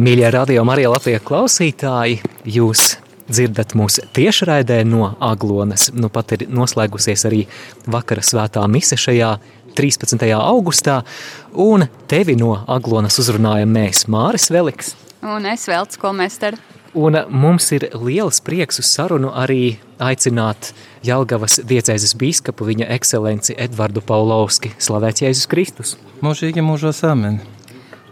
Mīļie radio Marija Latvija klausītāji, jūs dzirdat mūs tiešraidē no Aglonas. Nu pat ir noslēgusies arī vakara svētā mise šajā 13. augustā, un tevi no Aglonas uzrunājam mēs Māris Veliks. Un es Velts Kolmester. Un mums ir liels prieks uz sarunu arī aicināt Jelgavas diecēzes bīskapu viņa ekscelenci Edvardu Paulovski. Slavēts Jēzus Kristus! Mūžīgi mūžos amen!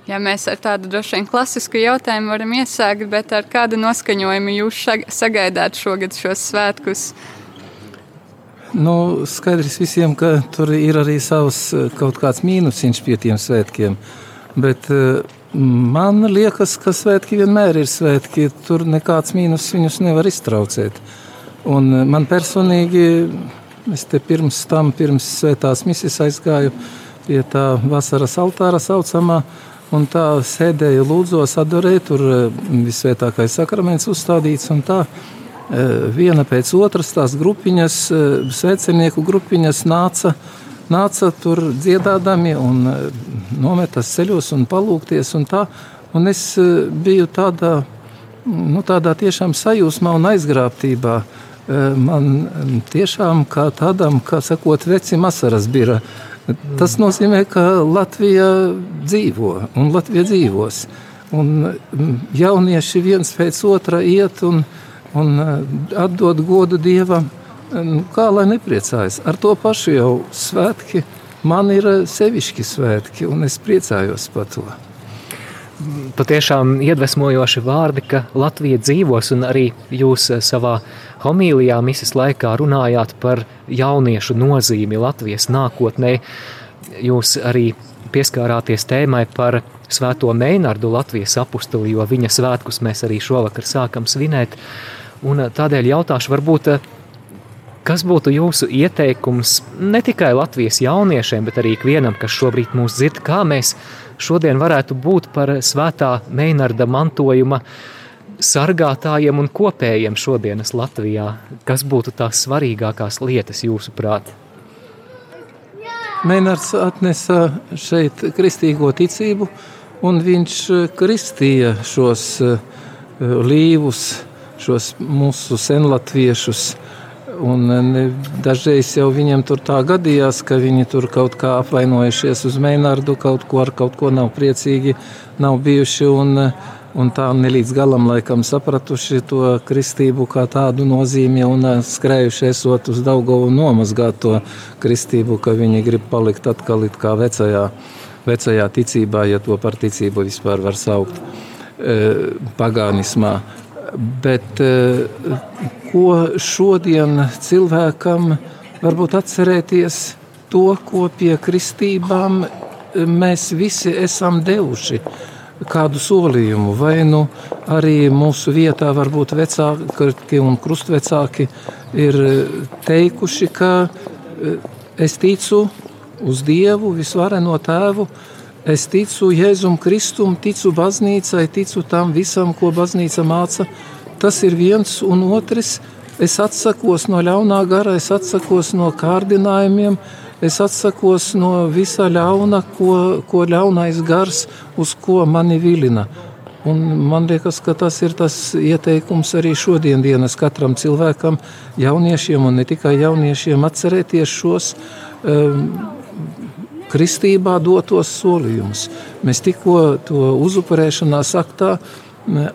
Ja mēs ar tādu droši vien klasisku jautājumu varam iesākt, bet ar kādu noskaņojumu jūs sagaidāt šogad šos svētkus? Nu, skaidrs visiem, ka tur ir arī savs eh, kaut kāds mīnusiņš pie tiem svētkiem. Bet eh, man liekas, ka svētki vienmēr ir svētki. Tur nekāds mīnus viņus nevar iztraucēt. Un eh, man personīgi, es te pirms tam, pirms svētās misijas aizgāju pie tā vasaras altāra saucamā, Un tā sēdēja lūdzos, adorēja, tur eh, visvētākais sakraments uzstādīts. Tā eh, viena pēc otras tās grupiņas, eh, svecenieku grupiņas nāca, nāca tur dziedādami un nometas ceļos un palūkties. Un tā, un es biju tādā, nu, tādā tiešām sajūsmā un aizgrābtībā. Man tiešām kā tādam, kā sakot, vecim asaras bija Tas nozīmē, ka Latvija dzīvo un Latvija dzīvos. Un mm, jaunieši viens pēc otra iet un, un mm, atdod godu dievam. Nu, kā lai nepriecājas? Ar to pašu jau svētki man ir sevišķi svētki, un es priecājos par to patiešām iedvesmojoši vārdi, ka Latvija dzīvos, un arī jūs eh, savā homīlijā misijas laikā runājāt par jauniešu nozīmi Latvijas nākotnē. Jūs arī pieskārāties tēmai par Svēto Meinardu Latvijas apustuli, jo viņa svētkus mēs arī šovakar sākam svinēt. Un eh, tādēļ jautāšu, varbūt, eh, kas būtu jūsu ieteikums ne tikai Latvijas jauniešiem, bet arī ikvienam, kas šobrīd mūs dzird, kā mēs šodien varētu būt par svētā Meinarda mantojuma sargātājiem un kopējiem šodienas Latvijā? Kas būtu tās svarīgākās lietas jūsuprāt? Meinards atnesa šeit kristīgo ticību, un viņš kristīja šos eh, līvus, šos mūsu senlatviešus, Un ne, dažreiz jau viņiem tur tā gadījās, ka viņi tur kaut kā apvainojušies uz Meinārdu, kaut ko ar kaut ko nav priecīgi, nav bijuši. Un, un tā ne līdz galam laikam sapratuši to kristību kā tādu nozīmi un skrējuši esot uz Daugovu nomazgāt to kristību, ka viņi grib palikt atkal it kā vecajā, vecajā ticībā, ja to par ticību vispār var saukt pagānismā. Bet ko šodien cilvēkam varbūt atcerēties to, ko pie kristībām mēs visi esam devuši. Kādu solījumu, vai nu arī mūsu vietā, varbūt vecāki un krustvecāki ir teikuši, ka es ticu uz Dievu, visvareno tēvu, es ticu Jēzum Kristum, ticu baznīcai, ticu tam visam, ko baznīca māca, Tas ir viens un otrs. Es atsakos no ļaunā gara, es atsakos no kārdinājumiem, es atsakos no visa ļauna, ko, ko ļaunais gars uz ko mani vilina. Un man liekas, ka tas ir tas ieteikums arī šodienas katram cilvēkam, jauniešiem un ne tikai jauniešiem, atcerēties šos um, kristībā dotos solījumus. Mēs tikko to uzupurēšanās aktā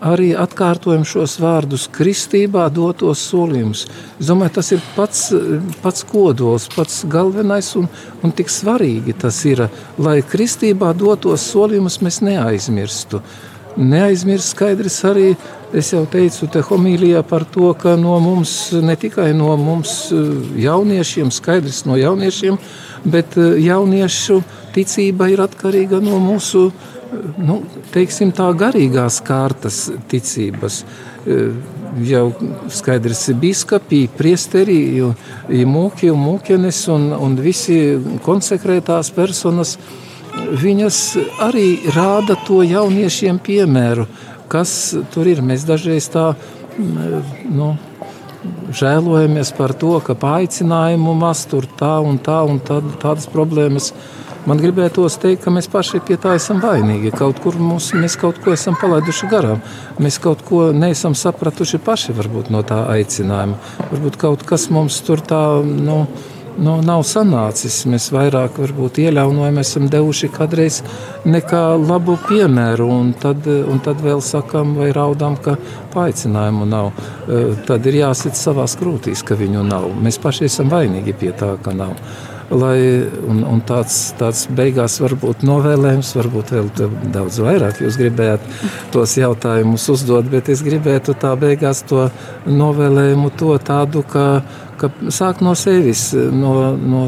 arī atkārtojam šos vārdus kristībā dotos solījumus. Es domāju, tas ir pats, pats kodols, pats galvenais un, un tik svarīgi tas ir, lai kristībā dotos solījumus mēs neaizmirstu. Neaizmirst skaidrs arī, es jau teicu te homīlijā par to, ka no mums, ne tikai no mums jauniešiem, skaidrs no jauniešiem, bet jauniešu ticība ir atkarīga no mūsu nu, teiksim, tā garīgās kārtas ticības. E, jau skaidrs, ka biskupi, priesteri, mūki un mūkenes un, un visi konsekrētās personas, viņas arī rāda to jauniešiem piemēru, kas tur ir. Mēs dažreiz tā, nu, žēlojamies par to, ka paaicinājumu maz tur tā un tā un tā, tādas problēmas. man gribētos teikt, ka mēs paši pie tā esam vainīgi. Kaut kur mums, mēs kaut ko esam palaiduši garām. Mēs kaut ko neesam sapratuši paši varbūt, no tā aicinājuma. Varbūt kaut kas mums tur tā. Nu, nu, nav sanācis. Mēs vairāk varbūt ieļaunojam, esam devuši kādreiz nekā labu piemēru, un tad, un tad vēl sakam vai raudam, ka paaicinājumu nav. E, tad ir jāsit savās krūtīs, ka viņu nav. Mēs paši esam vainīgi pie tā, ka nav. Lai, un, un tāds, tāds beigās varbūt novēlējums, varbūt vēl daudz vairāk jūs gribējāt tos jautājumus uzdot, bet es gribētu tā beigās to novēlējumu to tādu, ka ka sāk no sevis, no, no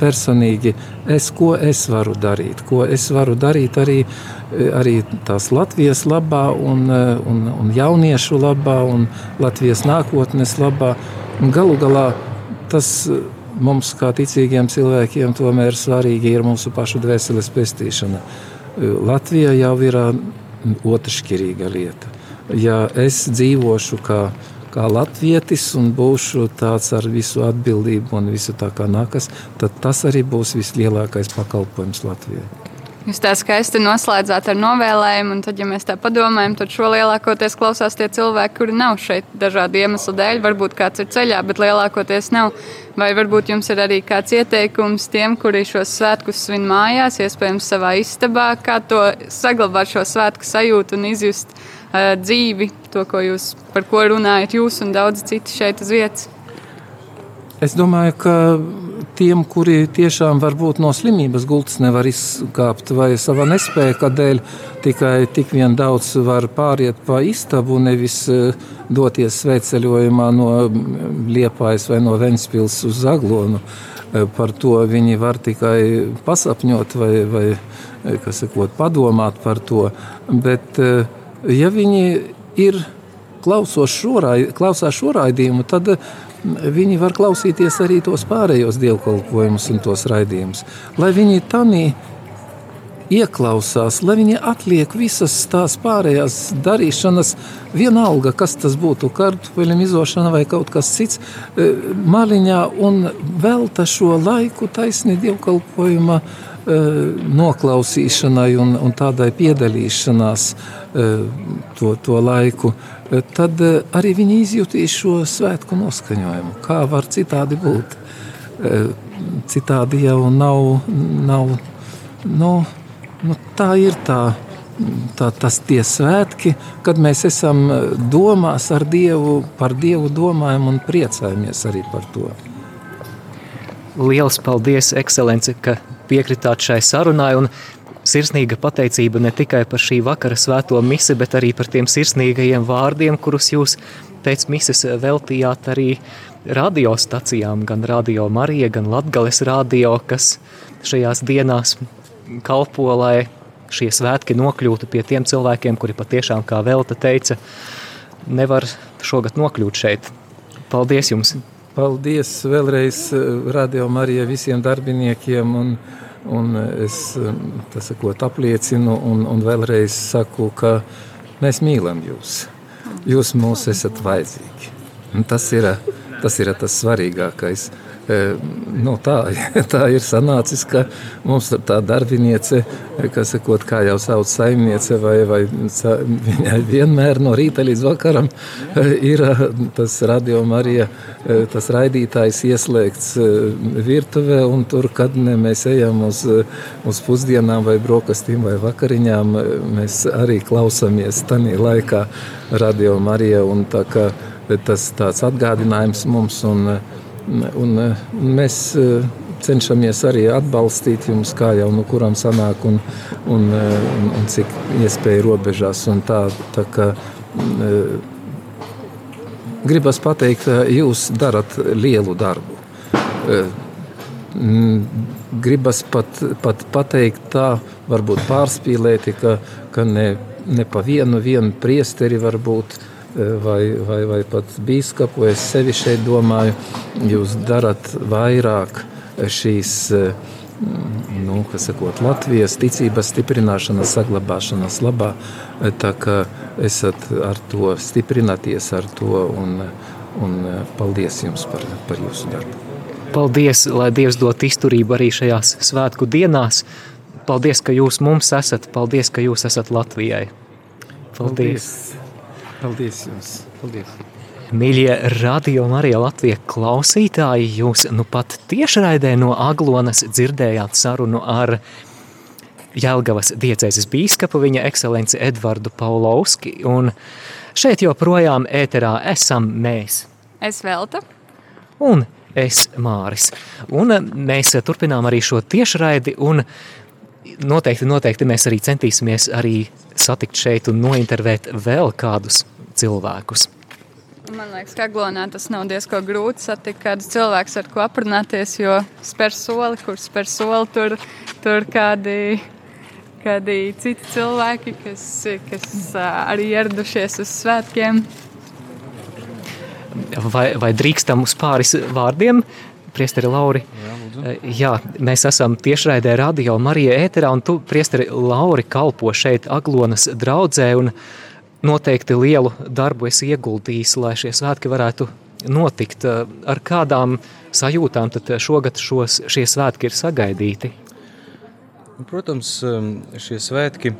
personīgi, es, ko es varu darīt, ko es varu darīt arī, arī tās Latvijas labā un, un, un jauniešu labā un Latvijas nākotnes labā. Un galu galā tas mums, kā ticīgiem cilvēkiem, tomēr svarīgi ir mūsu pašu dvēseles pestīšana. Latvija jau ir otršķirīga lieta. Ja es dzīvošu kā kā latvietis un būšu tāds ar visu atbildību un visu tā kā nākas, tad tas arī būs vislielākais pakalpojums Latvijai. Jūs tā skaisti noslēdzāt ar novēlējumu, un tad, ja mēs tā padomājam, tad šo lielākoties klausās tie cilvēki, kuri nav šeit dažādu iemeslu dēļ. Varbūt kāds ir ceļā, bet lielākoties nav. Vai varbūt jums ir arī kāds ieteikums tiem, kuri šos svētkus svin mājās, iespējams, savā istabā, kā to saglabāt šo svētku sajūtu un izjust dzīvi, to, ko jūs, par ko runājat jūs un daudz citi šeit uz vietas? Es domāju, ka tiem, kuri tiešām varbūt no slimības gultas nevar izkāpt vai savā nespēja dēļ, tikai tik vien daudz var pāriet pa istabu, nevis doties sveceļojumā no Liepājas vai no Ventspils uz Zaglonu. Par to viņi var tikai pasapņot vai, vai sakot, padomāt par to. Bet, uh, ja viņi ir šo raid, klausās šo raidījumu, tad viņi var klausīties arī tos pārējos dievkalpojumus un tos raidījumus. Lai viņi tamī ieklausās, lai viņi atliek visas tās pārējās darīšanas, vienalga, kas tas būtu, kartupeļu izošana vai kaut kas cits, e, maliņā un velta šo laiku taisni dievkalpojuma noklausīšanai un, un tādai piedalīšanās e, to, to laiku, tad arī viņi izjutīs šo svētku noskaņojumu. Kā var citādi būt? Citādi jau nav, nav nu, Nu, tā ir tā, tā, tas tie svētki, kad mēs esam domās ar Dievu, par Dievu domājam un priecājamies arī par to. Lielas paldies, ekscelence, ka piekritāt šai sarunai un sirsnīga pateicība ne tikai par šī vakara svēto misi, bet arī par tiem sirsnīgajiem vārdiem, kurus jūs pēc mises veltījāt arī radiostacijām, gan Radio Marija, gan Latgales radio, kas šajās dienās kalpo, lai šie svētki nokļūtu pie tiem cilvēkiem, kuri patiešām, kā Velta teica, nevar šogad nokļūt šeit. Paldies jums! Paldies vēlreiz eh, Radio Marijai visiem darbiniekiem un, un es eh, sakot, apliecinu un, un vēlreiz saku, ka mēs mīlam jūs. Jūs mums esat vajadzīgi. Un tas ir, tas ir tas svarīgākais. Nu, tā, tā ir sanācis, ka mums tā darbiniece, kas sakot, kā jau sauc saimniece, vai, vai viņai vienmēr no rīta līdz vakaram ir tas radio Marija, tas raidītājs ieslēgts virtuvē, un tur, kad ne, mēs ejam uz, uz pusdienām vai brokastīm vai vakariņām, mēs arī klausamies tanī laikā radio Marija, un tā kā tas tāds atgādinājums mums, un Un, un mēs eh, cenšamies arī atbalstīt jums, kā jau no kurām sanāk, un, un, un, un cik iespēja robežās. Tā, tā kā, eh, gribas pateikt, jūs darat lielu darbu. Gribas pat, pat pateikt tā, varbūt pārspīlēti, ka, ka ne, ne pa vienu, vienu priesteri varbūt vai, vai, vai pat biskupu, es sevi šeit domāju, jūs darat vairāk šīs nu, sakot, Latvijas ticības stiprināšanas, saglabāšanas labā. Tā kā esat ar to stiprināties ar to un, un paldies jums par, par jūsu darbu. Paldies, lai Dievs dot izturību arī šajās svētku dienās. Paldies, ka jūs mums esat. Paldies, ka jūs esat Latvijai. Paldies! Paldies jums! Paldies! Mīļie radio Marija Latvija klausītāji, jūs nu pat tiešraidē no Aglonas dzirdējāt sarunu ar Jelgavas diecēzes bīskapu, viņa ekscelenci Edvardu Paulovski, un šeit joprojām ēterā esam mēs. Es Velta. Un es Māris. Un mēs turpinām arī šo tiešraidi, un noteikti, noteikti mēs arī centīsimies arī satikt šeit un nointervēt vēl kādus cilvēkus. Man liekas, ka Aglonā tas nav diezgan grūti satikt kādu cilvēku, ar ko aprunāties, jo spēr soli, kur spēr soli, tur, tur kādi, kādi citi cilvēki, kas, kas arī ieradušies uz svētkiem. Vai, vai drīkstam uz pāris vārdiem? Priesteri Lauri, jā, lūdzu. jā, mēs esam tiešraidē radio Marija ēterā, un tu, priesteri Lauri, kalpo šeit Aglonas draudzē, un noteikti lielu darbu esi ieguldījis, lai šie svētki varētu notikt. Ar kādām sajūtām tad šogad šos, šie svētki ir sagaidīti? Protams, šie svētki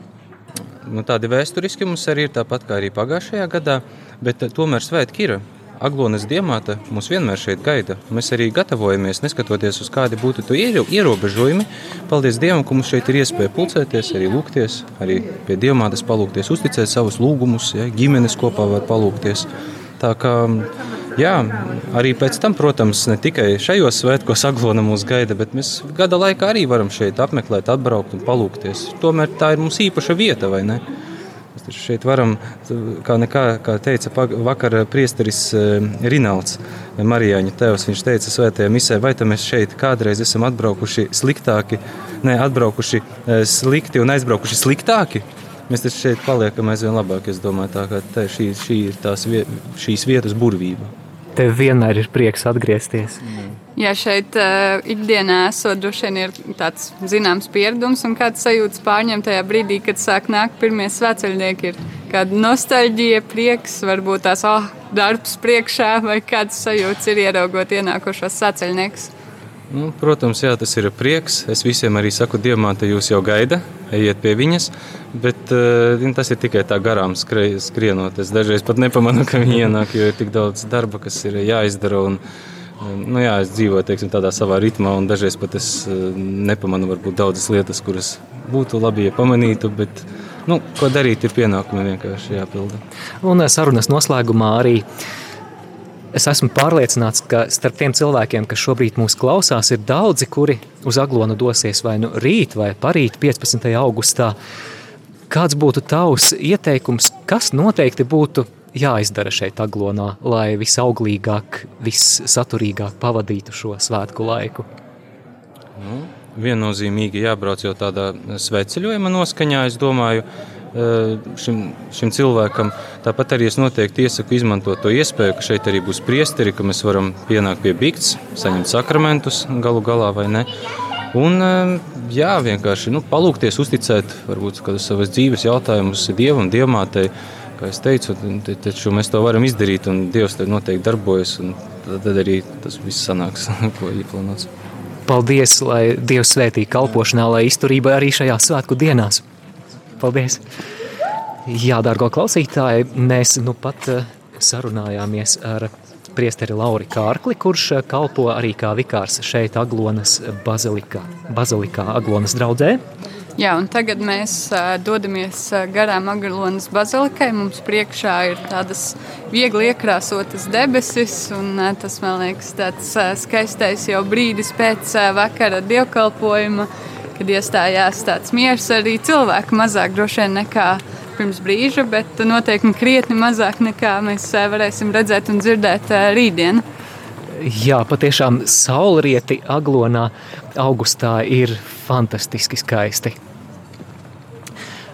nu, tādi vēsturiski mums arī ir tāpat kā arī pagājušajā gadā, bet tomēr svētki ir. Aglonas diamāta mūs vienmēr šeit gaida. Mēs arī gatavojamies, neskatoties uz kādi būtu to ierobežojumi. Paldies Dievam, ka mums šeit ir iespēja pulcēties, arī lūgties, arī pie diamātas palūgties, uzticēt savus lūgumus, ja, ģimenes kopā var palūgties. Tā kā Jā, arī pēc tam, protams, ne tikai šajos svētkos Aglona mūs gaida, bet mēs gada laikā arī varam šeit apmeklēt, atbraukt un palūkties. Tomēr tā ir mums īpaša vieta, vai ne? Mēs šeit varam, kā, nekā, kā teica vakar priesteris eh, Rinalds, Marijāņa tēvs, viņš teica svētajā misē, vai tam mēs šeit kādreiz esam atbraukuši sliktāki, ne, atbraukuši eh, slikti un aizbraukuši sliktāki, mēs taču šeit paliekam aizvien labāk. Es domāju, tā, ka tā, šī, šī ir tās, šīs vietas burvība. Tev vienmēr ir prieks atgriezties. Mm. Jā, šeit uh, ikdienā esot droši vien ir tāds zināms pieredums un kāds sajūtas pārņem tajā brīdī, kad sāk nākt pirmie svētceļnieki. Ir kāda nostalģija, prieks, varbūt tās oh, darbs priekšā vai kāds sajūts ir ieraugot ienākošos svētceļniekus. Nu, protams, jā, tas ir prieks. Es visiem arī saku, Diemāte, jūs jau gaida, ejiet pie viņas. Bet uh, tas ir tikai tā garām skrie, skrienot. Es dažreiz pat nepamanu, ka viņi ienāk, jo ir tik daudz darba, kas ir jāizdara. Un, Nu, jā, es dzīvoju teiksim, tādā savā ritmā, un dažreiz pat es nepamanu varbūt daudzas lietas, kuras būtu labi, ja pamanītu. Bet, nu, ko darīt, ir pienākumi vienkārši jāpilda. Un sarunas noslēgumā arī Es esmu pārliecināts, ka starp tiem cilvēkiem, kas šobrīd mūs klausās, ir daudzi, kuri uz Aglonu dosies vai nu rīt vai parīt 15. augustā. Kāds būtu tavs ieteikums, kas noteikti būtu jāizdara šeit Aglonā, lai visauglīgāk, vissaturīgāk pavadītu šo svētku laiku? Nu, viennozīmīgi jābrauc jau tādā sveceļojuma noskaņā, es domāju, Eh, šim, šim cilvēkam. Tāpat arī es noteikti iesaku izmantot to iespēju, ka šeit arī būs priesteri, ka mēs varam pienākt pie bikts, saņemt sakramentus galu galā vai ne. Un, eh, jā, vienkārši nu, palūkties, uzticēt varbūt kādus savas dzīves jautājumus Dievam, Dievmātei. Kā es teicu, taču mēs to varam izdarīt, un Dievs te noteikti darbojas. Tad arī tas viss sanāks, ko ieplānots. Paldies, lai Dievs svētī kalpošanā, lai izturība arī šajās svētku dienās. Paldies! Jā, dārgo klausītāji, mēs nu pat eh, sarunājāmies ar priesteri Lauri Kārkli, kurš eh, kalpo arī kā vikārs šeit Aglonas bazilikā, bazilikā Aglonas draudzē. Jā, un tagad mēs uh, dodamies garām Aglonas bazilikai. Mums priekšā ir tādas viegli iekrāsotas debesis, un uh, tas, man liekas, tāds uh, skaistais jau brīdis pēc vakara dievkalpojuma. Uh, kad iestājās tāds miers, arī cilvēku mazāk droši vien nekā pirms brīža, bet noteikti krietni mazāk nekā mēs eh, varēsim redzēt un dzirdēt eh, rītdien. Jā, patiešām saulrieti Aglonā augustā ir fantastiski skaisti.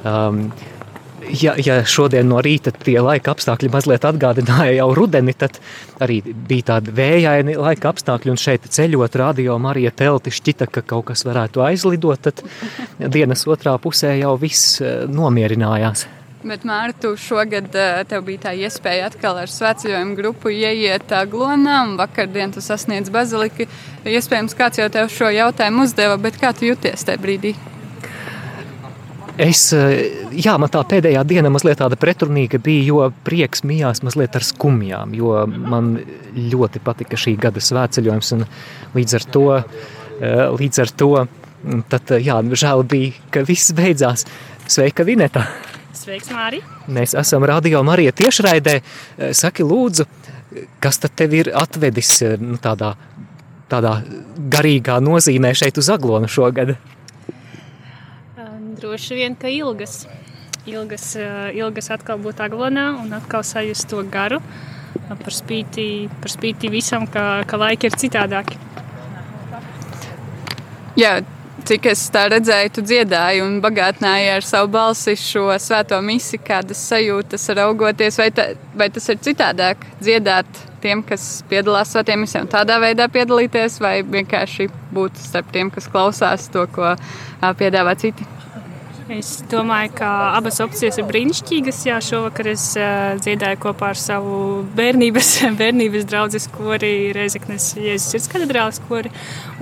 Um, ja, ja šodien no rīta tie laika apstākļi mazliet atgādināja jau rudeni, tad arī bija tādi vējaini laika apstākļi, un šeit ceļot radio Marija telti šķita, ka kaut kas varētu aizlidot, tad dienas otrā pusē jau viss eh, nomierinājās. Bet, Mārtu, šogad uh, tev bija tā iespēja atkal ar svētceļojumu grupu ieiet glonā, un vakardien tu sasniedz baziliku. Iespējams, kāds jau tev šo jautājumu uzdeva, bet kā tu jūties tajā brīdī? Es, jā, man tā pēdējā diena mazliet tāda pretrunīga bija, jo prieks mijās mazliet ar skumjām, jo man ļoti patika šī gada svētceļojums, un līdz ar to, līdz ar to tad, jā, žēl bija, ka viss beidzās. Sveika, Vineta! Sveiks, Mārija! Mēs esam Radio Marija tiešraidē. Saki, lūdzu, kas tad tev ir atvedis nu, tādā, tādā garīgā nozīmē šeit uz Aglonu šogad? Droši vien, ka ilgas. Ilgas, ilgas atkal būt Aglonā un atkal sajust to garu par spīti, par spīti visam, ka, ka laiki ir citādāki. Jā, cik es tā redzēju, tu dziedāji un bagātināji ar savu balsi šo svēto misiju, kādas sajūtas raugoties, vai, ta, vai tas ir citādāk dziedāt tiem, kas piedalās svētiem misijām, tādā veidā piedalīties, vai vienkārši būt starp tiem, kas klausās to, ko piedāvā citi. Es domāju, ka abas opcijas ir brīnišķīgas. Jā, šovakar es dziedāju kopā ar savu bērnības, bērnības draugu skori, Reizeknes Jēzus Sirds katedrāles skori.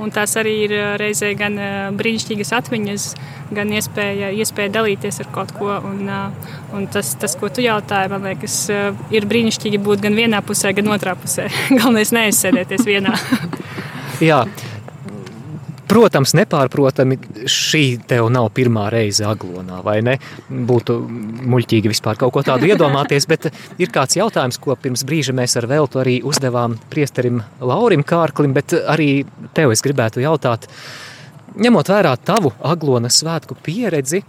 Un tās arī ir reizē gan brīnišķīgas atmiņas, gan iespēja, iespēja dalīties ar kaut ko. Un, un tas, tas, ko tu jautāji, man liekas, ir brīnišķīgi būt gan vienā pusē, gan otrā pusē. Galvenais neaizsēdēties vienā. Jā. Protams, nepārprotami šī tev nav pirmā reize aglonā, vai ne? Būtu muļķīgi vispār kaut ko tādu iedomāties, bet ir kāds jautājums, ko pirms brīža mēs ar veltu arī uzdevām priesterim Laurim Kārklim, bet arī tev es gribētu jautāt, ņemot vērā tavu aglonas svētku pieredzi,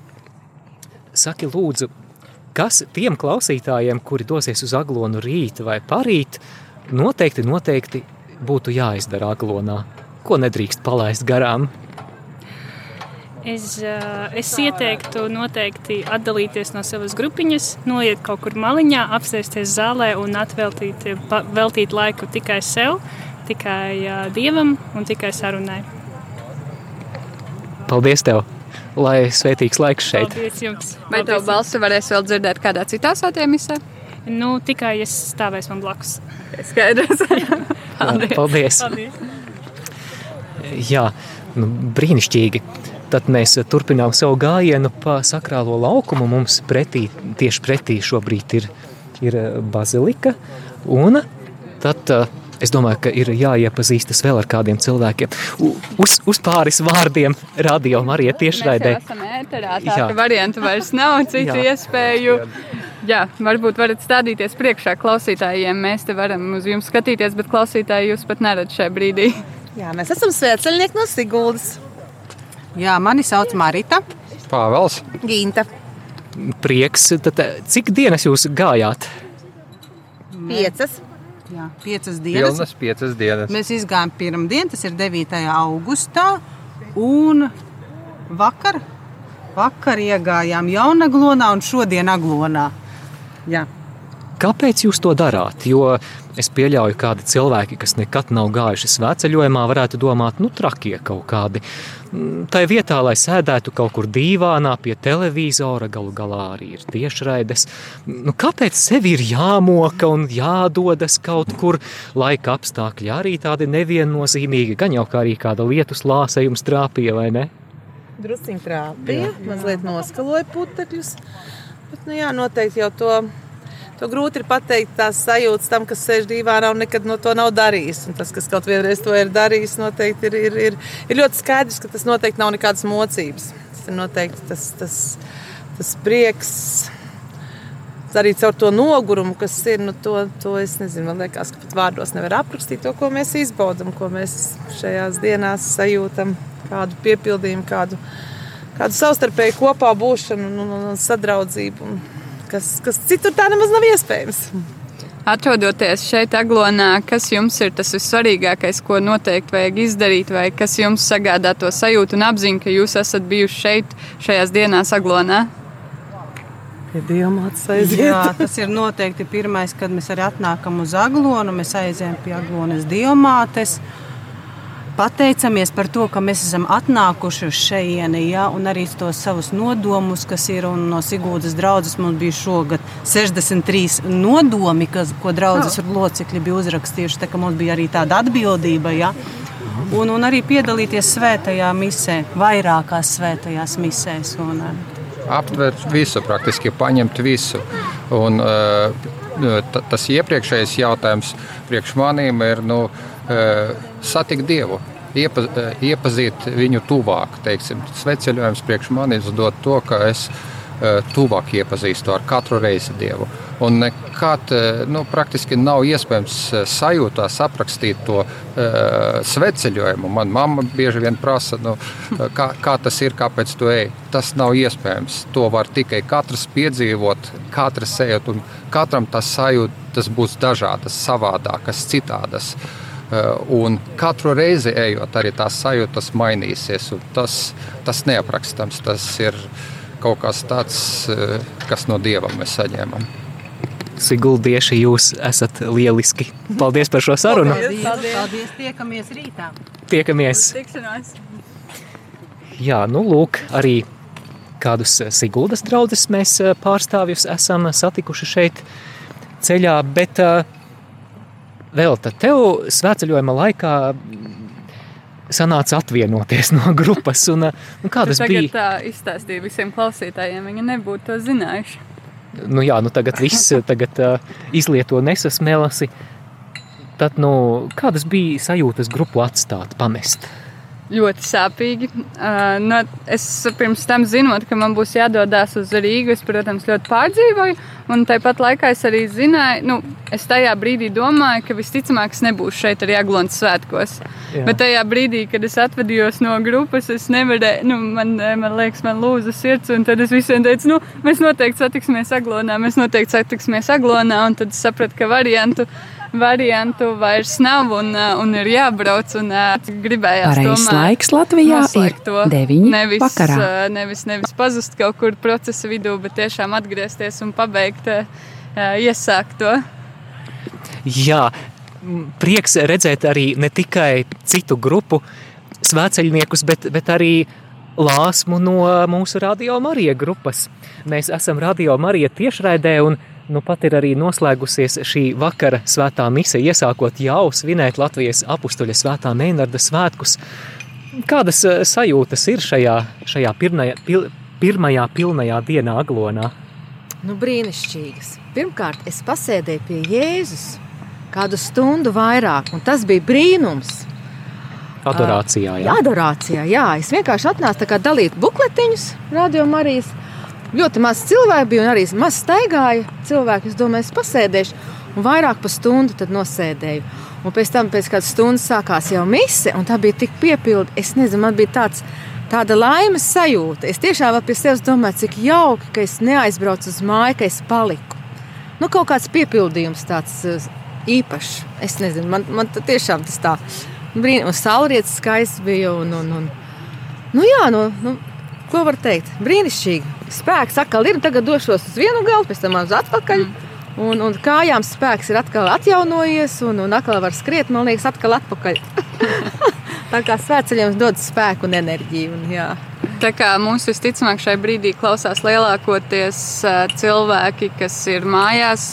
saki lūdzu, kas tiem klausītājiem, kuri dosies uz aglonu rīt vai parīt, noteikti, noteikti būtu jāizdara aglonā? Ko nedrīkst palaist garām? Es, es ieteiktu noteikti atdalīties no savas grupiņas, noiet kaut kur maliņā, apsēsties zālē un atveltīt veltīt laiku tikai sev, tikai dievam un tikai sarunai. Paldies tev! Lai svētīgs laiks šeit. Paldies jums! Vai tev balsi varēs vēl dzirdēt kādā citā svētdienā? Nu, tikai es stāvēšu man blakus. Skaidrs. Paldies! Paldies. Paldies. Jā, nu, brīnišķīgi. Tad mēs turpinām savu gājienu pa sakrālo laukumu. Mums pretī, tieši pretī šobrīd ir, ir bazilika. Un tad es domāju, ka ir jāiepazīstas vēl ar kādiem cilvēkiem. Uz, uz pāris vārdiem radio Marija tiešraidē. Mēs esam ēterā, tā Jā. ka variantu vairs nav, citu Jā. iespēju. Jā, varbūt varat stādīties priekšā klausītājiem. Mēs te varam uz jums skatīties, bet klausītāji jūs pat neredz šajā brīdī. Jā, mēs esam svētceļnieki no Siguldas. Jā, mani sauc Marita. Pāvels. Ginta. Prieks. Tad, cik dienas jūs gājāt? Piecas. Jā, piecas dienas. Pilnas piecas dienas. Mēs izgājām pirmdien, tas ir 9. augustā. Un vakar, vakar iegājām Jaunaglonā un šodien Aglonā. Jā. Kāpēc jūs to darāt? Jo es pieļauju, ka kādi cilvēki, kas nekad nav gājuši svētceļojumā, varētu domāt, nu, trakie kaut kādi. Mm, Tā vietā, lai sēdētu kaut kur dīvānā pie televizora, galu galā arī ir tiešraides. Nu, kāpēc sev ir jāmoka un jādodas kaut kur? Laika apstākļi arī tādi neviennozīmīgi, gan jau kā arī kāda lietus lāse jums trāpīja, vai ne? Drusciņi trāpīja, mazliet noskaloja putekļus. Bet, nu jā, noteikti jau to To grūti ir pateikt tās sajūtas tam, kas sēž dīvānā un nekad no to nav darījis. Un tas, kas kaut vienreiz to ir darījis, noteikti ir, ir, ir, ir ļoti skaidrs, ka tas noteikti nav nekādas mocības. Tas ir noteikti tas, tas, tas prieks. Arī caur to nogurumu, kas ir, nu, to, to es nezinu, man liekas, ka pat vārdos nevar aprakstīt to, ko mēs izbaudām, ko mēs šajās dienās sajūtam, kādu piepildījumu, kādu, kādu savstarpēju kopā būšanu un, un, un sadraudzību. Un, kas, kas citur tā nemaz nav iespējams. Atrodoties šeit, Aglonā, kas jums ir tas vissvarīgākais, ko noteikti vajag izdarīt, vai kas jums sagādā to sajūtu un apziņu, ka jūs esat bijuši šeit, šajās dienās, Aglonā? Ja. Jā, tas ir noteikti pirmais, kad mēs arī atnākam uz Aglonu, mēs aizējam pie Aglonas Dievmātes. Pateicamies par to, ka mēs esam atnākuši uz šejieni, ja, un arī tos savus nodomus, kas ir no Sigūdas draudzes. Mums bija šogad 63 nodomi, kas, ko draudzes oh. locekļi bija uzrakstījuši. Tā, mums bija arī tāda atbildība. Ja. Un, un arī piedalīties svētajā misē, vairākās svētajās misēs. Un, Aptvert visu, praktiski paņemt visu. Un, tas iepriekšējais jautājums priekš manīm ir. Nu, satikt Dievu, iepa, iepazīt viņu tuvāk. Teiksim, sveceļojums priekš manis dod to, ka es tuvāk iepazīstu ar katru reizi Dievu. Un nekad nu, praktiski nav iespējams sajūtā aprakstīt to uh, sveceļojumu. Manā mamma bieži vien prasa, nu, kā, kā tas ir, kāpēc tu ej. Tas nav iespējams. To var tikai katrs piedzīvot, katrs ejot, un katram tas sajūtas būs dažādas, savādākas, citādas. Uh, Eh, un katru reizi ejot, arī tās sajūtas mainīsies. Tas, tas neaprakstams, tas ir kaut kas tāds, eh, kas no dieva mēs saņēmām. Siguldieši, jūs esat lieliski. Paldies par šo sarunu. Paldies, paldies. paldies. tiekamies rītā. Tiekamies. Tikšanās. Jā, nu lūk, arī kādus Siguldas draugus mēs eh, pārstāvjus esam satikuši šeit ceļā, bet uh, vēl tad tev svētceļojuma laikā sanāca atvienoties no grupas. Un, un kādas tu bija? Tā izstāstīja visiem klausītājiem, viņi nebūtu to zinājuši. Nu jā, nu tagad viss tagad, uh, izlieto nesasmelasi. Tad, nu, kādas bija sajūtas grupu atstāt, pamest? Ļoti sāpīgi. Uh, no, es pirms tam zinot, ka man būs jādodas uz Rīgu, es, protams, ļoti pārdzīvoju. Un tāpat laikā es arī zināju, nu, es tajā brīdī domāju, ka visticamāk es nebūšu šeit arī Aglons svētkos. Jā. Bet tajā brīdī, kad es atvadījos no grupas, es nevarēju, nu, man, man liekas, man lūza sirds. Un tad es visiem teicu, nu, mēs noteikti satiksimies Aglonā, mēs noteikti satiksimies Aglonā. Un tad es sapratu, ka variantu variantu vairs nav un, uh, un ir jābrauc. Un, uh, gribējās Pareizs laiks Latvijā ir to. 9. Nevis, vakarā. Uh, nevis, nevis pazust kaut kur procesa vidū, bet tiešām atgriezties un pabeigt, iesākt to. Jā, prieks redzēt arī ne tikai citu grupu svēceļniekus, bet, bet arī lāsmu no mūsu Radio Marija grupas. Mēs esam Radio Marija tiešraidē un Nu, pat ir arī noslēgusies šī vakara svētā mise, iesākot jau svinēt Latvijas apstuļa svētā Meinarda svētkus. Kādas eh, sajūtas ir šajā, šajā pirmajā, pil, pirmajā pilnajā dienā aglonā? Nu, brīnišķīgas. Pirmkārt, es pasēdēju pie Jēzus kādu stundu vairāk, un tas bija brīnums. Adorācijā, jā. Adorācijā, jā. Es vienkārši atnācu dalīt bukletiņus, radio Marijas ļoti maz cilvēku bija un arī maz staigāja cilvēki. Es domāju, es pasēdēšu, un vairāk par stundu nosēdēju. Un pēc tam, pēc kādas stundas, sākās jau mise, un tā bija tik piepildīta. Es nezinu, man bija tāds, tāda laimes sajūta. Es tiešām pie sevis domāju, cik jauki, ka es neaizbraucu uz māju, ka es paliku. Nu, kaut kāds piepildījums tāds uh, īpašs. Es nezinu, man, man tiešām tas tā brīnums, saulrietis skaists bija. Un, un, un, nu, jā, nu, nu, ko var teikt? Brīnišķīgi spēks atkal ir. Tagad došos uz vienu galu, pēc tam uz atpakaļ. Mm. Un, un kājām spēks ir atkal atjaunojies, un, un atkal var skriet, man liekas, atkal atpakaļ. Tā kā svētceļiem dod spēku un enerģiju. Un, jā. Tā kā mums visticamāk šai brīdī klausās lielākoties cilvēki, kas ir mājās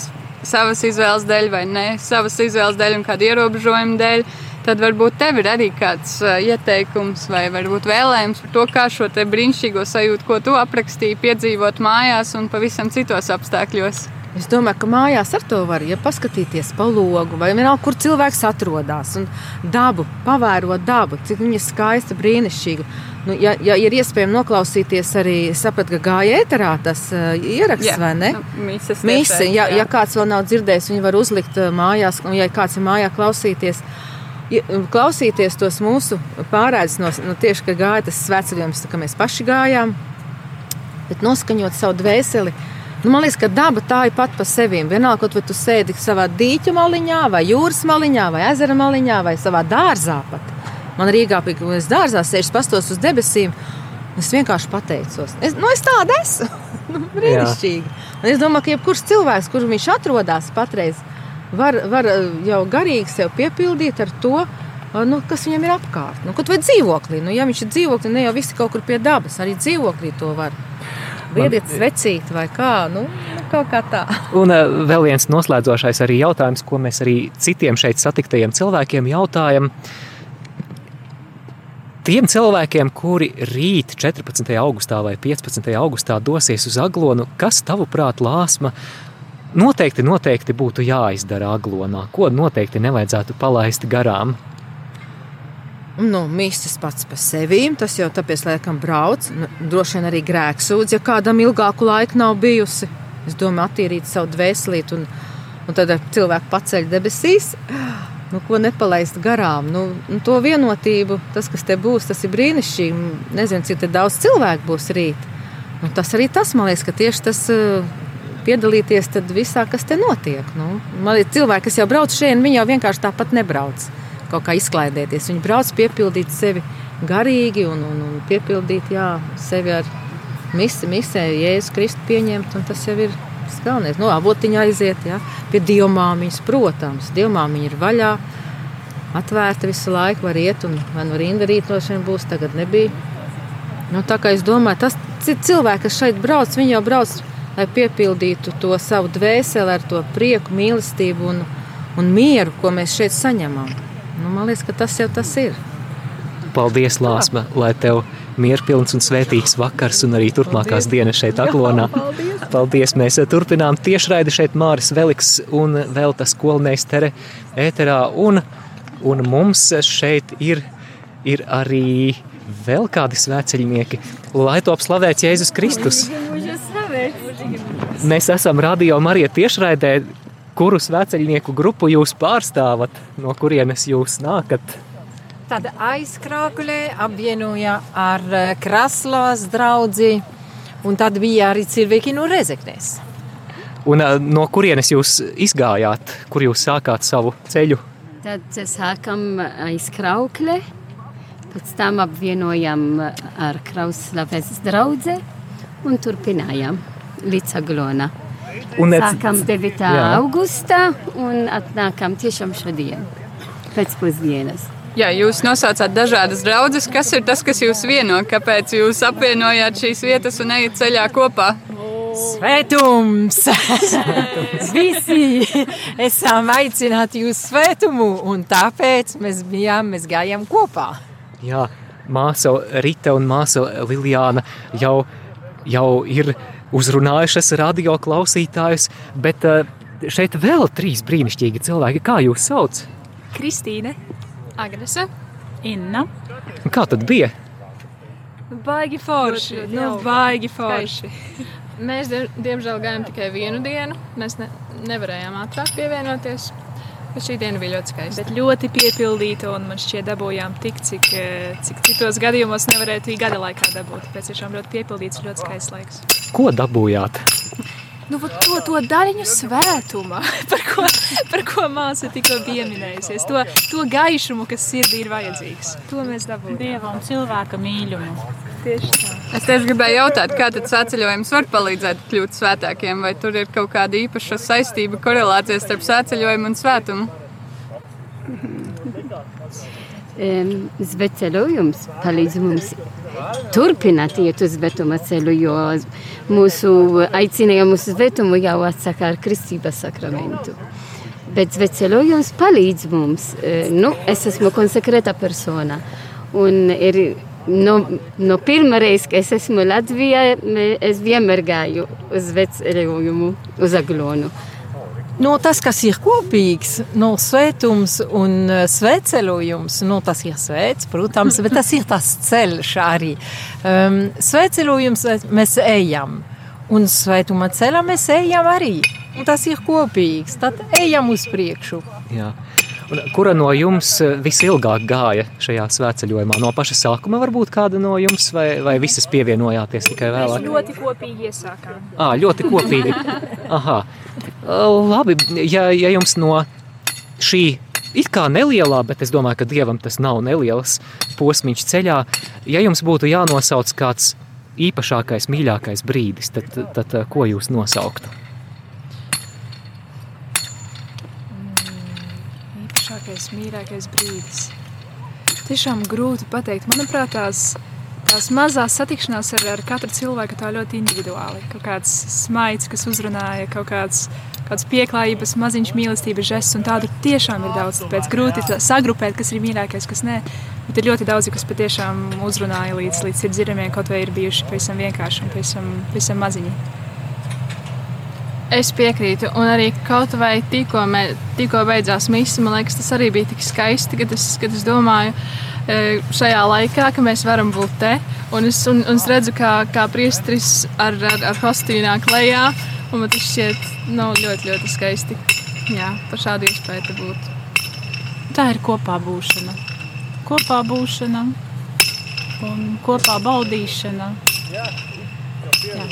savas izvēles dēļ vai ne savas izvēles dēļ un kādu ierobežojumu dēļ tad varbūt tev ir arī kāds ieteikums vai varbūt vēlējums par to, kā šo brīnišķīgo sajūtu, ko tu aprakstīji, piedzīvot mājās un pavisam citos apstākļos. Es domāju, ka mājās ar to var ja paskatīties pa logu, vai vienalga, kur cilvēks atrodas. Un dabu, pavērot dabu, cik viņa skaista, brīnišķīga. Nu, ja, ja ir iespējams noklausīties arī, sapratu, ka gāja ēterā tas uh, ieraksts, jā, vai ne? Nu, Misi, ja, ja kāds vēl nav dzirdējis, viņi var uzlikt mājās, un ja kāds ir mājā klausīties klausīties tos mūsu pārēdes no, no tieši, ka gāja tas svētceļojums, ka mēs paši gājām, bet noskaņot savu dvēseli. Nu, man liekas, ka daba tā ir pat par sevi. Vienalga, vai tu sēdi savā dīķa maliņā, vai jūras maliņā, vai ezera maliņā, vai savā dārzā. Pat. Man Rīgā bija kas dārzā, sēž pastos uz debesīm. Es vienkārši pateicos. Es, nu, es tādu esmu. nu, brīnišķīgi. Un es domāju, ka jebkurš cilvēks, kur viņš atrodas patreiz, var, var eh, jau garīgi sev piepildīt ar to, nu, kas viņam ir apkārt. Nu, kaut vai dzīvoklī, nu, ja viņš ir dzīvoklī, ne jau visi kaut kur pie dabas, arī dzīvoklī to var. Viediet svecīt vai kā, nu, kaut kā tā. Un uh, vēl viens noslēdzošais arī jautājums, ko mēs arī citiem šeit satiktajiem cilvēkiem jautājam. Tiem cilvēkiem, kuri rīt 14. augustā vai 15. augustā dosies uz Aglonu, kas tavuprāt lāsma noteikti, noteikti būtu jāizdara Aglonā? Ko noteikti nevajadzētu palaist garām? Nu, Mīsīs pats par sevi. Tas jau tāpēc, laikam, brauc. Nu, droši vien arī grēksūdz, ja kādam ilgāku laiku nav bijusi. Es domāju, attīrīt savu dvēselīti un, un tad cilvēku paceļ debesīs. Nu, ko nepalaist garām? Nu, nu, to vienotību, tas, kas te būs, tas ir brīnišķīgi. Nezinu, cik daudz cilvēku būs rīt. Nu, tas arī tas, man liekas, ka tieši tas uh, piedalīties visā, kas te notiek. Nu, man liekas, cilvēki, kas jau brauc šeit, viņi jau vienkārši tāpat nebrauc kaut kā izklaidēties. Viņi brauc piepildīt sevi garīgi un, un, un piepildīt jā, sevi ar misi, misē, Jēzus Kristu pieņemt. Tas jau ir galvenais. No nu, avotiņa aiziet jā, pie dievmāmiņas, protams. Dievmāmiņa ir vaļā, atvērta visu laiku, var iet un vai nu rinda rīt no šiem būs, tagad nebija. Nu, tā kā es domāju, tas cilvēki, kas šeit brauc, viņi jau brauc, lai piepildītu to savu dvēseli ar to prieku, mīlestību un, un mieru, ko mēs šeit saņemam. Nu, man liekas, ka tas jau tas ir. Paldies, Lāsma, lai tev mierpilns un svētīgs vakars un arī turpmākās Paldies. dienas šeit Aklonā. Paldies. Paldies! Mēs turpinām tiešraidi šeit Māris Veliks un vēl tas skolnēs tere ēterā. Un, un mums šeit ir, ir arī vēl kādi svēceļnieki. Lai top slavēts Jēzus Kristus! Mēs esam Radio Marija tiešraidē kuru sveceļnieku grupu jūs pārstāvat, no kurienes jūs nākat? Tad aizkrāklē apvienoja ar eh, Kraslovas draugu, un tad bija arī cilvēki no Rezeknes. Un eh, no kurienes jūs izgājāt, kur jūs sākāt savu ceļu? Tad sākam aizkrāklē, pēc tam apvienojam ar Kraslovas draugu un turpinājām līdz Aglonai. Un. Sākam 9. Jā. augustā un atnākam tiešām šodien pēcpusdienas. Jā, jūs nosaucāt dažādas draudzes. Kas ir tas, kas jūs vieno? Kāpēc jūs apvienojāt šīs vietas un ejat ceļā kopā? Svētums! Visi esam aicināti uz svētumu, un tāpēc mēs bijām, mēs gājām kopā. Jā, māsa Rita un māsa Liljāna jau, jau ir uzrunājušas radio klausītājus, bet eh, šeit vēl trīs brīnišķīgi cilvēki. Kā jūs sauc? Kristīne, Agnese, Inna. Kā tad bija? Baigi forši, nu, baigi forši. Mēs, diemžēl, gājām tikai vienu dienu. Mēs ne, nevarējām ātrāk pievienoties. Bet šī diena bija ļoti skaista. Bet ļoti piepildīta, un man šķiet, dabūjām tik, cik, eh, cik citos gadījumos nevarētu arī gada laikā dabūt. Pēc tiešām ļoti piepildīts, ļoti skaists laiks. Ko dabūjāt? Nu, to, to daļiņu svētumā, par ko, par ko māsa tikko pieminējusies. To, to gaišumu, kas sirdī ir vajadzīgs. To mēs dabūjām. Dieva un cilvēka mīļumu. Tieši tā. Es tieši gribēju jautāt, kā tad svētceļojums var palīdzēt kļūt svētākiem, vai tur ir kaut kāda īpaša saistība, korelācija starp svētceļojumu un svētumu? Svētceļojums palīdz mums turpināt iet uz svētuma ceļu, jo mūsu aicinājumu uz svētumu jau atsaka ar kristības sakramentu. Bet svētceļojums palīdz mums. Nu, es esmu konsekrēta persona un ir No, no pirmā reize, kad es esmu Latvijā, es vienmēr gāju uz vecējumu, uz Aglonu. No, tas, kas ir kopīgs, no svētums un e, svētceļojums, no, tas ir svēts, protams, bet tas ir tas ceļš arī. Um, svētceļojums mēs ejam, un svētuma ceļā mēs ejam arī. Un tas ir kopīgs, tad ejam uz priekšu. Jā. Un kura no jums eh, visilgāk gāja šajā svētceļojumā? No paša sākuma varbūt kāda no jums, vai, vai visas pievienojāties tikai vēlāk? Mēs ļoti kopīgi iesākām. À, ļoti kopīgi. Aha. Labi, ja, ja jums no šī it kā nelielā, bet es domāju, ka Dievam tas nav neliels posmiņš ceļā, ja jums būtu jānosauc kāds īpašākais, mīļākais brīdis, tad, tad, tad ko jūs nosauktu? Mīļākais, mīļākais brīdis. Tiešām grūti pateikt. Manuprāt, tās, tās mazās satikšanās ar, ar katru cilvēku tā ļoti individuāli. Kaut kāds smaids, kas uzrunāja, kaut kāds, kāds pieklājības, maziņš mīlestības žests, un tādu tiešām ir daudz. Tāpēc grūti sagrupēt, kas ir mīļākais, kas nē. Bet ir ļoti daudzi, kas patiešām uzrunāja līdz, līdz sirdsdzirdamiem, kaut vai ir bijuši pavisam vienkārši un pavisam, pavisam maziņi. Es piekrītu, un arī kaut vai tikko, mē, tikko beidzās misija, man liekas, tas arī bija tik skaisti, kad es, kad es domāju, e, šajā laikā, ka mēs varam būt te. Un es, un, un es redzu, kā, kā priesteris ar, ar, ar kostīmu nāk lejā, un man tas šķiet nu, ļoti, ļoti skaisti. Jā, par šādu iespēju te būt. Tā ir kopā būšana. Kopā būšana un kopā baudīšana. Jā. Jā.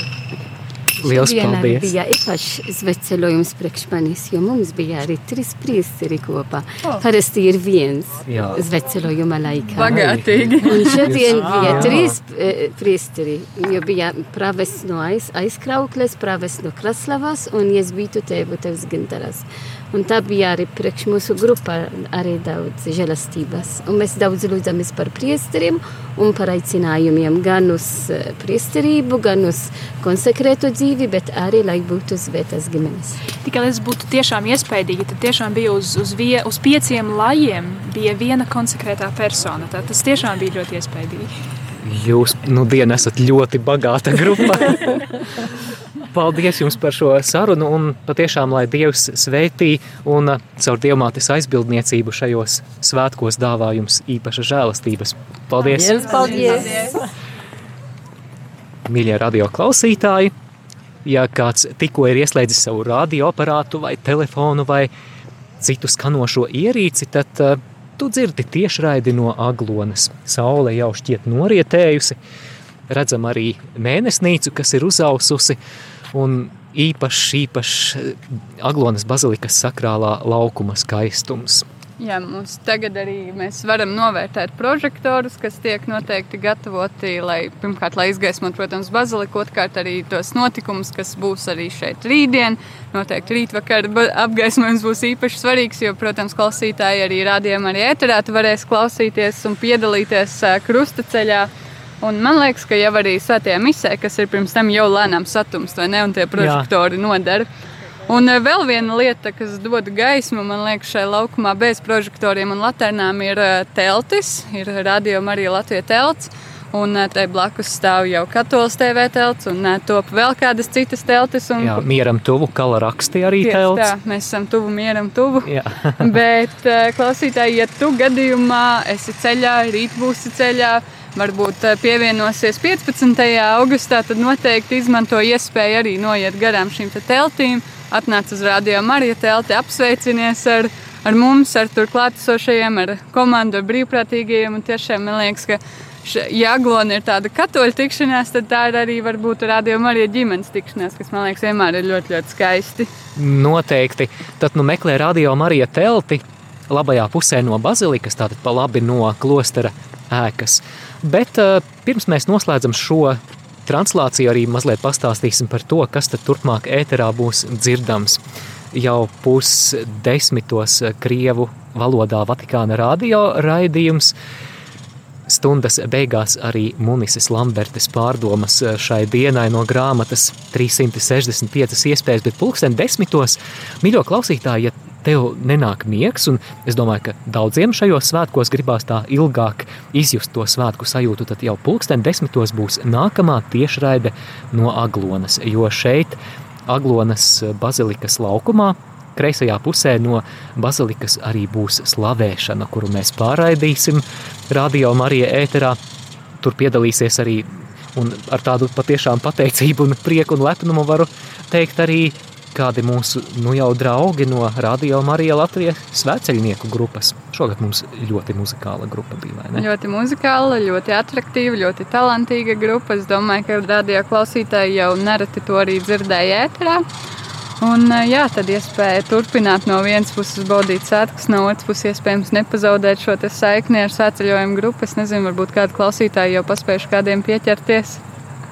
Liels paldies! bija īpašs sveceļojums priekš manis, jo mums bija arī trīs priesteri kopā. Oh. Parasti ir viens sveceļojuma laikā. Bagātīgi! Un šodien bija trīs e, priesteri, jo bija praves no aiz, aizkraukles, praves no Kraslavas un es biju tevu tevs gintaras. Un tā bija arī priekš mūsu grupā arī daudz žēlastības. Un mēs daudz lūdzamies par priesteriem un par aicinājumiem gan uz priesterību, gan uz konsekrētu dzīvi, bet arī, lai būtu uz vietas ģimenes. Tikai, lai tas būtu tiešām iespaidīgi, tad tiešām bija uz, uz, vie, uz pieciem lajiem bija viena konsekrētā persona. Tā, tas tiešām bija ļoti iespaidīgi. Jūs, nu, diena esat ļoti bagāta grupa. Paldies jums par šo sarunu un patiešām, lai Dievs sveitī un uh, caur Dievmātes aizbildniecību šajos svētkos dāvā jums īpaša žēlastības. Paldies! Paldies! paldies. Mīļie radio klausītāji, ja kāds tikko ir ieslēdzis savu radioaparātu vai telefonu vai citu skanošo ierīci, tad uh, tu dzirdi tiešraidi no aglonas. Saule jau šķiet norietējusi, redzam arī mēnesnīcu, kas ir uzaususi, un īpašs, īpašs eh, Aglonas bazilikas sakrālā laukuma skaistums. Jā, mums tagad arī mēs varam novērtēt prožektorus, kas tiek noteikti gatavoti, lai pirmkārt, lai izgaismotu, protams, baziliku, otrkārt arī tos notikumus, kas būs arī šeit rītdien. Noteikti rītvakar apgaismojums būs īpaši svarīgs, jo, protams, klausītāji arī rādījumā arī ēterā varēs klausīties un piedalīties krustaceļā. Un man liekas, ka jau arī svētajā misē, kas ir pirms tam jau lēnām satums, vai ne, un tie prožektori nodara. Un eh, vēl viena lieta, kas dod gaismu, man liekas, šai laukumā bez prožektoriem un laternām ir eh, teltis, ir radio Marija Latvija telts. Un eh, te blakus stāv jau katolis TV telts, un top vēl kādas citas teltis. Un... Jā, mieram tuvu, kala rakstīja arī Tieši telts. Tā, mēs esam tuvu mieram tuvu. Bet, klausītāji, ja tu gadījumā esi ceļā, rīt būsi ceļā, varbūt pievienosies 15. augustā, tad noteikti izmanto iespēju arī noiet garām šīm te teltīm, atnāc uz radio Marija telti, apsveicinies ar, ar mums, ar tur klātesošajiem, ar komandu, ar brīvprātīgajiem. Un tiešām man liekas, ka ja Aglona ir tāda katoļu tikšanās, tad tā ir arī varbūt radio Marija ģimenes tikšanās, kas man liekas vienmēr ir ļoti, ļoti skaisti. Noteikti. Tad nu meklē radio Marija telti labajā pusē no bazilikas, tātad pa labi no klostera ēkas. Bet uh, pirms mēs noslēdzam šo translāciju, arī mazliet pastāstīsim par to, kas tad turpmāk ēterā būs dzirdams. Jau pusdesmitos krievu valodā Vatikāna radio raidījums. Stundas beigās arī Munises Lambertes pārdomas šai dienai no grāmatas. 365 iespējas, bet pulksten desmitos, mīļo klausītāji, ja tev nenāk miegs, un es domāju, ka daudziem šajos svētkos gribās tā ilgāk izjust to svētku sajūtu, tad jau pulksten desmitos būs nākamā tiešraide no Aglonas, jo šeit Aglonas bazilikas laukumā kreisajā pusē no bazilikas arī būs slavēšana, kuru mēs pārraidīsim Radio Marija ēterā. Tur piedalīsies arī, un ar tādu patiešām pateicību un prieku un lepnumu varu teikt arī kādi mūsu nu jau draugi no Radio Marija Latvijas svētceļnieku grupas. Šogad mums ļoti muzikāla grupa bija, vai ne? Ļoti muzikāla, ļoti atraktīva, ļoti talantīga grupa. Es domāju, ka radio klausītāji jau nereti to arī dzirdēja ēterā. Un, jā, tad iespēja turpināt no vienas puses baudīt svētkus, no otras puses iespējams nepazaudēt šo saikni ar svētceļojumu grupu. Es nezinu, varbūt kādi klausītāji jau paspējuši kādiem pieķerties.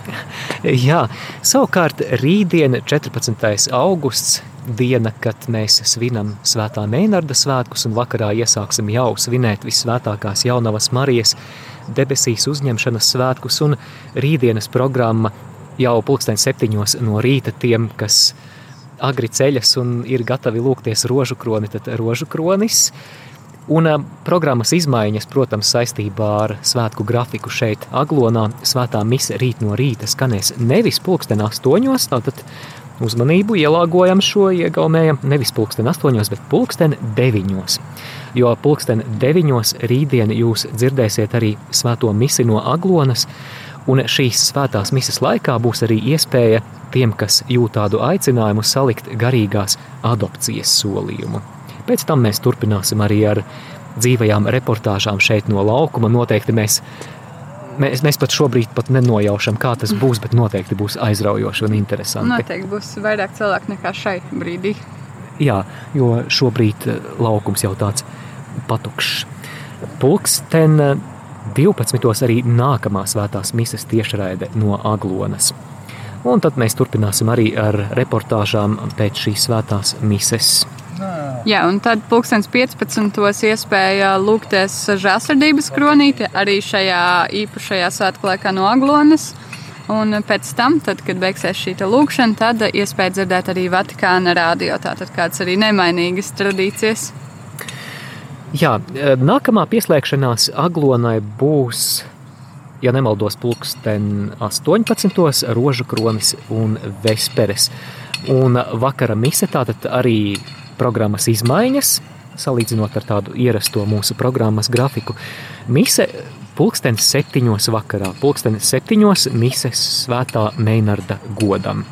Jā, savukārt rītdien, 14. augusts, diena, kad mēs svinam Svētā Mēnarda svētkus un vakarā iesāksim jau svinēt visvētākās jaunavas Marijas debesīs uzņemšanas svētkus un rītdienas programma jau pulksten septiņos no rīta tiem, kas agri ceļas un ir gatavi lūgties rožu kroni, tad rožu kronis. Un uh, programmas izmaiņas, protams, saistībā ar svētku grafiku šeit, Aglonā, svētā mise rīt no rīta skanēs nevis pulksten astoņos, tātad uzmanību ielāgojam šo iegaumējam nevis pulksten astoņos, bet pulksten deviņos. Jo pulksten deviņos rītdien jūs dzirdēsiet arī svēto misi no Aglonas, un šīs svētās mises laikā būs arī iespēja tiem, kas jūt tādu aicinājumu salikt garīgās adopcijas solījumu. Pēc tam mēs turpināsim arī ar dzīvajām reportāžām šeit no laukuma. Noteikti mēs, mēs, mēs pat šobrīd pat nenojaušam, kā tas būs, bet noteikti būs aizraujoši un interesanti. Noteikti būs vairāk cilvēku nekā šai brīdī. Jā, jo šobrīd eh, laukums jau tāds patukšs. Pulksten 12. Eh, arī nākamā svētās mises tiešraide no Aglonas. Un tad mēs turpināsim arī ar reportāžām pēc šīs svētās mises. Jā, un tad pulkstens 15. iespēja lūgties žāsardības kronīti arī šajā īpašajā svētku laikā no Aglonas. Un pēc tam, tad, kad beigsies šī lūkšana, tad iespēja dzirdēt arī Vatikāna rādio. Tātad kāds arī nemainīgas tradīcijas. Jā, nākamā pieslēgšanās Aglonai būs ja nemaldos, pulksten 18. rožu kronis un vesperes. Un vakara mise tātad arī programmas izmaiņas, salīdzinot ar tādu ierasto mūsu programmas grafiku. Mise pulksten septiņos vakarā, pulksten septiņos mises svētā Meinarda godam.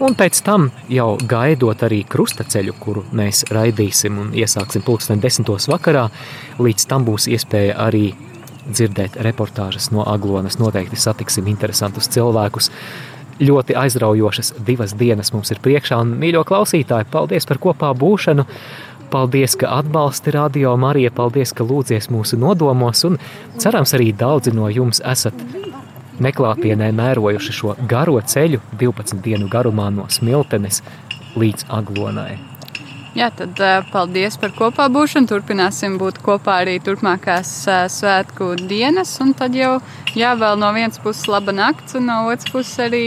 Un pēc tam jau gaidot arī krustaceļu, kuru mēs raidīsim un iesāksim pulksten desmitos vakarā, līdz tam būs iespēja arī dzirdēt reportāžas no Aglonas. Noteikti satiksim interesantus cilvēkus. Ļoti aizraujošas divas dienas mums ir priekšā, un, mīļo klausītāji, paldies par kopā būšanu! Paldies, ka atbalsti radio Marija, paldies, ka lūdzies mūsu nodomos, un cerams arī daudzi no jums esat neklāpienē mērojuši šo garo ceļu 12 dienu garumā no Smiltenes līdz Aglonai. Jā, tad paldies par kopā būšanu. Turpināsim būt kopā arī turpmākās svētku dienas. Un tad jau jā, vēl no vienas puses laba nakts, un no otras puses arī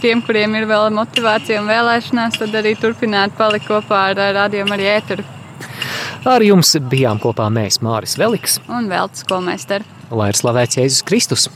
tiem, kuriem ir vēl motivācija un vēlēšanās, tad arī turpināt palikt kopā ar rādījumu arī ēteru. Ar jums bijām kopā mēs, Māris Veliks un Veltes Kolmeister. Lai ir slavēts Jēzus Kristus!